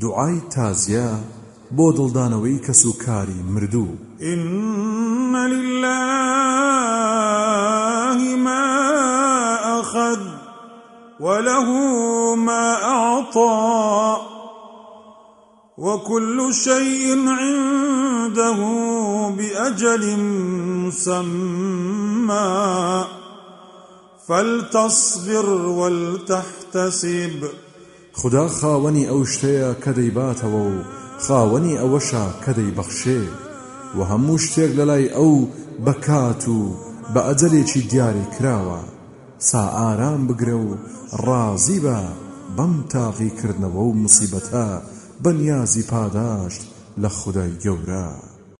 دوعای تازیە بۆ دڵدانەوەی کەس و کاری مردوو. إن لله ما أخذ وله ما أعطى وكل شيء عنده بأجل مسمى فلتصبر ولتحتسب خدا خاوەنی ئەو شتەیە کە دەیباتەوە و خاوەنی ئەوەشە کە دەیبەخشێ و هەموو شتێک لە لای ئەو بەکات و بە ئەجەلێکی دیاری کراوە. سا ئارام بگرە و ڕازی بە بەم تاقیکردنەوە و مسیبەتە بەنیازی پاداشت لە خودای گەورە.